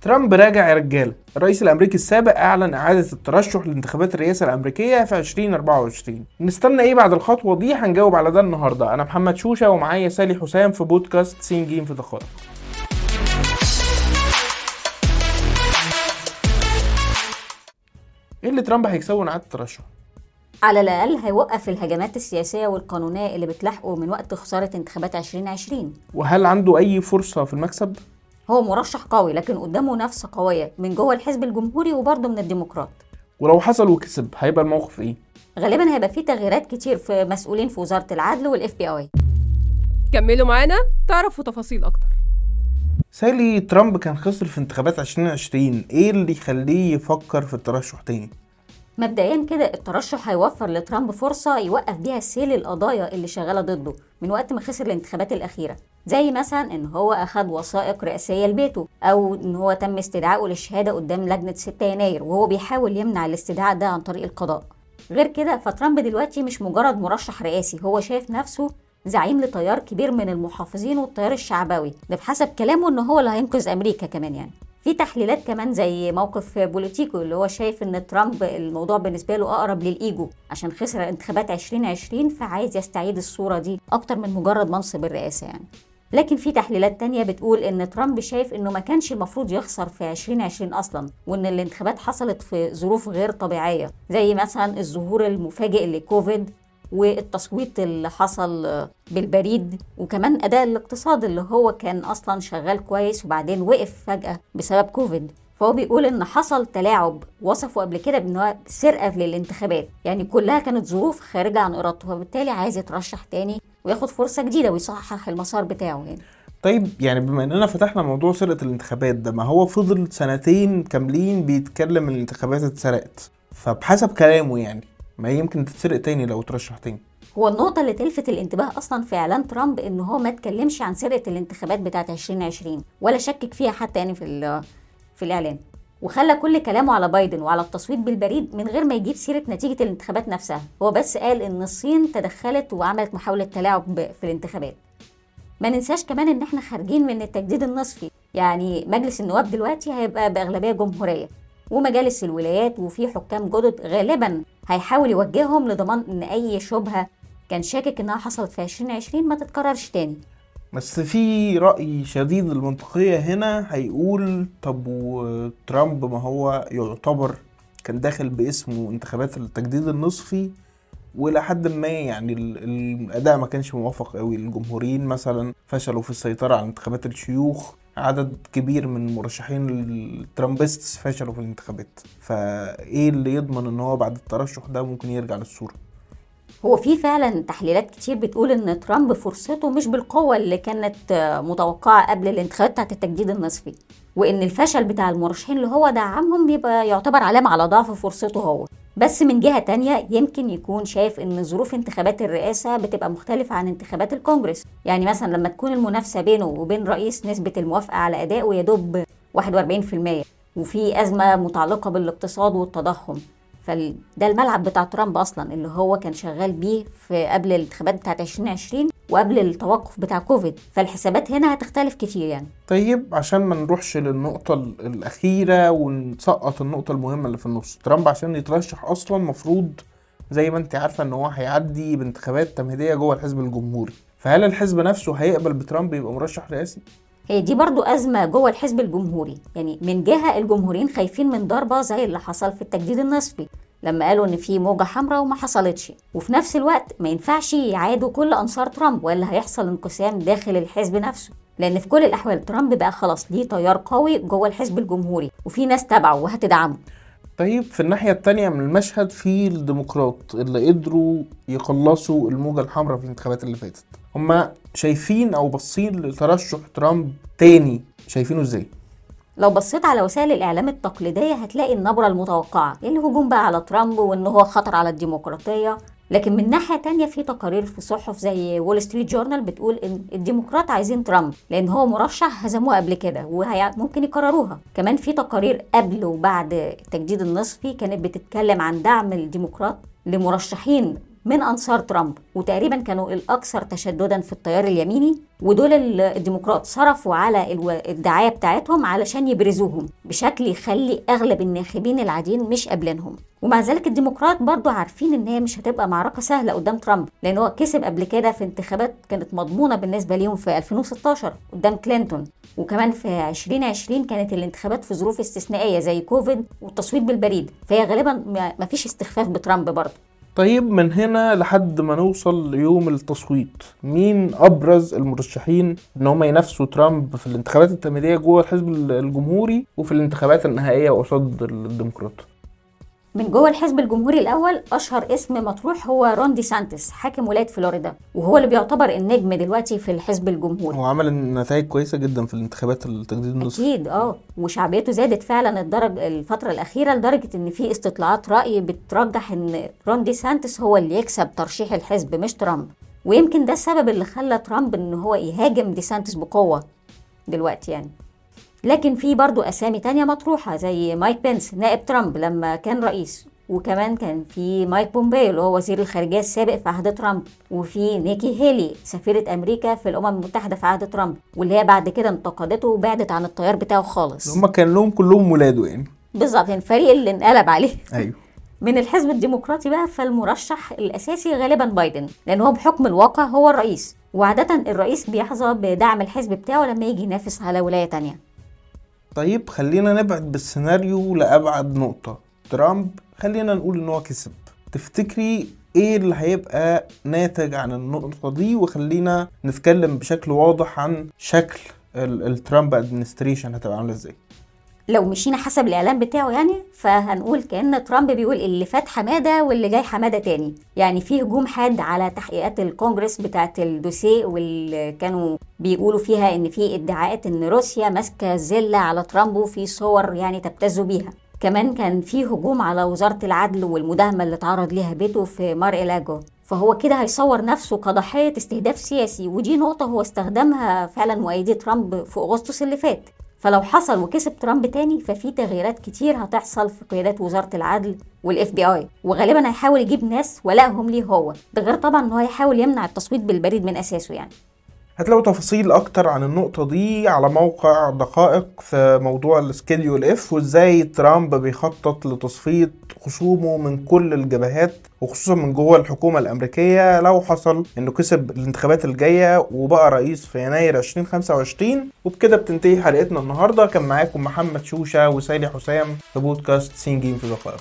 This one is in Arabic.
ترامب راجع يا رجالة. الرئيس الأمريكي السابق أعلن إعادة الترشح لانتخابات الرئاسة الأمريكية في 2024 نستنى إيه بعد الخطوة دي؟ هنجاوب على ده النهارده. أنا محمد شوشة ومعايا سالي حسام في بودكاست سين جيم في دقائق. إيه اللي ترامب هيكسبه من إعادة الترشح؟ على الأقل هيوقف الهجمات السياسية والقانونية اللي بتلاحقه من وقت خسارة انتخابات 2020 وهل عنده أي فرصة في المكسب؟ هو مرشح قوي لكن قدامه منافسة قوية من جوه الحزب الجمهوري وبرضه من الديمقراط. ولو حصل وكسب هيبقى الموقف إيه؟ غالبا هيبقى فيه تغييرات كتير في مسؤولين في وزارة العدل وال FBI كملوا معانا تعرفوا تفاصيل أكتر. سالي ترامب كان خسر في انتخابات 2020 إيه اللي يخليه يفكر في الترشح تاني؟ مبدئيا كده الترشح هيوفر لترامب فرصة يوقف بيها سيل القضايا اللي شغالة ضده من وقت ما خسر الانتخابات الأخيرة. زي مثلا إن هو أخد وثائق رئاسية لبيته أو إن هو تم استدعائه للشهادة قدام لجنة 6 يناير وهو بيحاول يمنع الاستدعاء ده عن طريق القضاء. غير كده فترامب دلوقتي مش مجرد مرشح رئاسي هو شايف نفسه زعيم لتيار كبير من المحافظين والتيار الشعبوي ده بحسب كلامه إن هو اللي هينقذ أمريكا كمان يعني. في تحليلات كمان زي موقف بوليتيكو اللي هو شايف إن ترامب الموضوع بالنسبة له أقرب للإيجو عشان خسر انتخابات 2020 فعايز يستعيد الصورة دي أكتر من مجرد منصب الرئاسة يعني. لكن في تحليلات تانية بتقول إن ترامب شايف إنه ما كانش المفروض يخسر في 2020 أصلا وإن الانتخابات حصلت في ظروف غير طبيعية زي مثلا الظهور المفاجئ لكوفيد والتصويت اللي حصل بالبريد وكمان أداء الاقتصاد اللي هو كان أصلا شغال كويس وبعدين وقف فجأة بسبب كوفيد. فهو بيقول إن حصل تلاعب وصفه قبل كده بإن هو سرقة للانتخابات. يعني كلها كانت ظروف خارجة عن إرادته وبالتالي عايز يترشح تاني وياخد فرصة جديدة ويصحح المسار بتاعه يعني. طيب يعني بما إننا فتحنا موضوع سرقة الانتخابات ده ما هو فضل سنتين كاملين بيتكلم إن الانتخابات اتسرقت. فبحسب كلامه يعني ما يمكن تتسرق تاني لو ترشح تاني. هو النقطة اللي تلفت الانتباه أصلا في إعلان ترامب إن هو ما اتكلمش عن سرقة الانتخابات بتاعة 2020 ولا شكك فيها حتى يعني في في الإعلان. وخلى كل كلامه على بايدن وعلى التصويت بالبريد من غير ما يجيب سيرة نتيجة الانتخابات نفسها. هو بس قال إن الصين تدخلت وعملت محاولة تلاعب في الانتخابات. ما ننساش كمان إن إحنا خارجين من التجديد النصفي. يعني مجلس النواب دلوقتي هيبقى بأغلبية جمهورية. ومجالس الولايات وفي حكام جدد غالبا هيحاول يوجههم لضمان إن أي شبهة كان شاكك إنها حصلت في 2020 ما تتكررش تاني. بس في رأي شديد المنطقية هنا هيقول طب وترامب ما هو يعتبر كان داخل باسمه انتخابات التجديد النصفي وإلى حد ما يعني ال- الأداء ما كانش موافق قوي الجمهوريين مثلا فشلوا في السيطرة على انتخابات الشيوخ. عدد كبير من مرشحين الترامبيستس فشلوا في الانتخابات. فإيه اللي يضمن إن هو بعد الترشح ده ممكن يرجع للصورة؟ هو في فعلا تحليلات كتير بتقول إن ترامب فرصته مش بالقوة اللي كانت آه، متوقعة قبل الانتخابات بتاعه التجديد النصفي وإن الفشل بتاع المرشحين اللي هو دعمهم بيبقى يعتبر علامه على ضعف فرصته هو. بس من جهة تانية يمكن يكون شايف إن ظروف انتخابات الرئاسة بتبقى مختلفة عن انتخابات الكونجرس يعني مثلا لما تكون المنافسة بينه وبين رئيس نسبة الموافقة على ادائه يدوب 41% وفي أزمة متعلقة بالإقتصاد والتضخم. فده الملعب بتاع ترامب أصلا اللي هو كان شغال بيه في قبل الانتخابات بتاعت 2020 وقبل التوقف بتاع كوفيد. فالحسابات هنا هتختلف كتير يعني. طيب عشان ما نروحش للنقطة ال- الأخيرة ونسقط النقطة المهمة اللي في النص. ترامب عشان يترشح أصلا مفروض زي ما أنت عارفة إن هو هيعدي بانتخابات تمهيدية جوه الحزب الجمهوري. فهل الحزب نفسه هيقبل بترامب يبقى مرشح رئاسي؟ هي دي برضو أزمة جوه الحزب الجمهوري. يعني من جهة الجمهوريين خايفين من ضربة زي اللي حصل في التجديد النصفي لما قالوا إن في موجة حمراء وما حصلتش. وفي نفس الوقت ما ينفعش يعادوا كل أنصار ترامب ولا هيحصل انقسام داخل الحزب نفسه. لأن في كل الأحوال ترامب بقى خلاص ليه تيار قوي جوه الحزب الجمهوري وفي ناس تبعه وهتدعمه. طيب في الناحية التانية من المشهد في الديمقراط اللي قدروا يخلصوا الموجة الحمراء في الانتخابات اللي فاتت. هما شايفين أو باصين لترشح ترامب تاني شايفينه إزاي؟ لو بصيت على وسائل الإعلام التقليدية هتلاقي النبرة المتوقعة الهجوم بقى على ترامب وإن هو خطر على الديمقراطية لكن من ناحية تانية في تقارير في صحف زي وول ستريت جورنال بتقول إن الديمقراط عايزين ترامب لأن هو مرشح هزموه قبل كده وممكن يكرروها كمان في تقارير قبل وبعد التجديد النصفي كانت بتتكلم عن دعم الديمقراط لمرشحين من أنصار ترامب وتقريبا كانوا الأكثر تشددا في التيار اليميني ودول ال- الديمقراط صرفوا على الدعاية بتاعتهم علشان يبرزوهم بشكل يخلي أغلب الناخبين العاديين مش قابلينهم. ومع ذلك الديمقراط برضو عارفين إن هي مش هتبقى معركة سهلة قدام ترامب لأن هو كسب قبل كده في انتخابات كانت مضمونة بالنسبة ليهم في 2016 قدام كلينتون. وكمان في 2020 كانت الانتخابات في ظروف استثنائية زي كوفيد والتصويت بالبريد فهي غالبا ما- مفيش استخفاف بترامب برضو. طيب من هنا لحد ما نوصل ليوم التصويت. مين أبرز المرشحين إن هم ينافسوا ترامب في الانتخابات التمهيدية جوه الحزب الجمهوري وفي الانتخابات النهائية قصاد الديمقراط؟ من جوه الحزب الجمهوري الأول أشهر اسم مطروح هو رون دي سانتس حاكم ولاية فلوريدا وهو اللي بيعتبر النجم دلوقتي في الحزب الجمهوري. هو عمل نتائج كويسة جدا في الانتخابات التجديد النصفي أكيد آه وشعبيته زادت فعلا لدرجة الفترة الأخيرة لدرجة إن في استطلاعات رأي بترجح إن رون دي سانتس هو اللي يكسب ترشيح الحزب مش ترامب. ويمكن ده السبب اللي خلى ترامب إن هو يهاجم دي سانتس بقوة دلوقتي يعني. لكن في برضو أسامي تانية مطروحة زي مايك بنس نائب ترامب لما كان رئيس وكمان كان في مايك بومبيو اللي هو وزير الخارجية السابق في عهد ترامب وفي نيكي هيلي سفيرة أمريكا في الأمم المتحدة في عهد ترامب واللي هي بعد كده انتقدته وبعدت عن التيار بتاعه خالص. هم كانوا كلهم ولاده يعني. بالظبط يعني الفريق اللي انقلب عليه. أيوه. من الحزب الديمقراطي بقى فالمرشح الأساسي غالبا بايدن لأن هو بحكم الواقع هو الرئيس وعاده الرئيس بيحظى بدعم الحزب بتاعه لما يجي ينافس على ولاية تانية. طيب خلينا نبعد بالسيناريو لأبعد نقطة. ترامب خلينا نقول إن هو كسب. تفتكري إيه اللي هيبقى ناتج عن النقطة دي؟ وخلينا نتكلم بشكل واضح عن شكل ال- ال Trump administration هتبقى عاملة إزاي. لو مشينا حسب الإعلان بتاعه يعني فهنقول كأن ترامب بيقول اللي فات حمادة واللي جاي حمادة تاني. يعني في هجوم حاد على تحقيقات الكونجرس بتاعه الدوسيه واللي كانوا بيقولوا فيها إن في ادعاءات إن روسيا ماسكة زلة على ترامب وفي صور يعني تبتزوا بيها. كمان كان في هجوم على وزارة العدل والمداهمة اللي تعرض ليها بيته في مار إلاجو فهو كده هيصور نفسه كضحية استهداف سياسي ودي نقطة هو استخدمها فعلا مؤيدي ترامب في أغسطس اللي فات. فلو حصل وكسب ترامب تاني ففي تغييرات كتير هتحصل في قيادات وزارة العدل وال FBI. وغالبا هيحاول يجيب ناس ولائهم ليه هو. ده غير طبعا إن هو هيحاول يمنع التصويت بالبريد من أساسه يعني. هتلاقوا تفاصيل أكتر عن النقطة دي على موقع دقائق في موضوع ال Schedule F وإزاي ترامب بيخطط لتصفية خصومه من كل الجبهات وخصوصا من جوه الحكومة الأمريكية. لو حصل إنه كسب الانتخابات الجاية وبقى رئيس في يناير 2025 وبكده بتنتهي حلقتنا النهاردة. كان معاكم محمد شوشة وسالي حسام في بودكاست سين جيم في دقائق.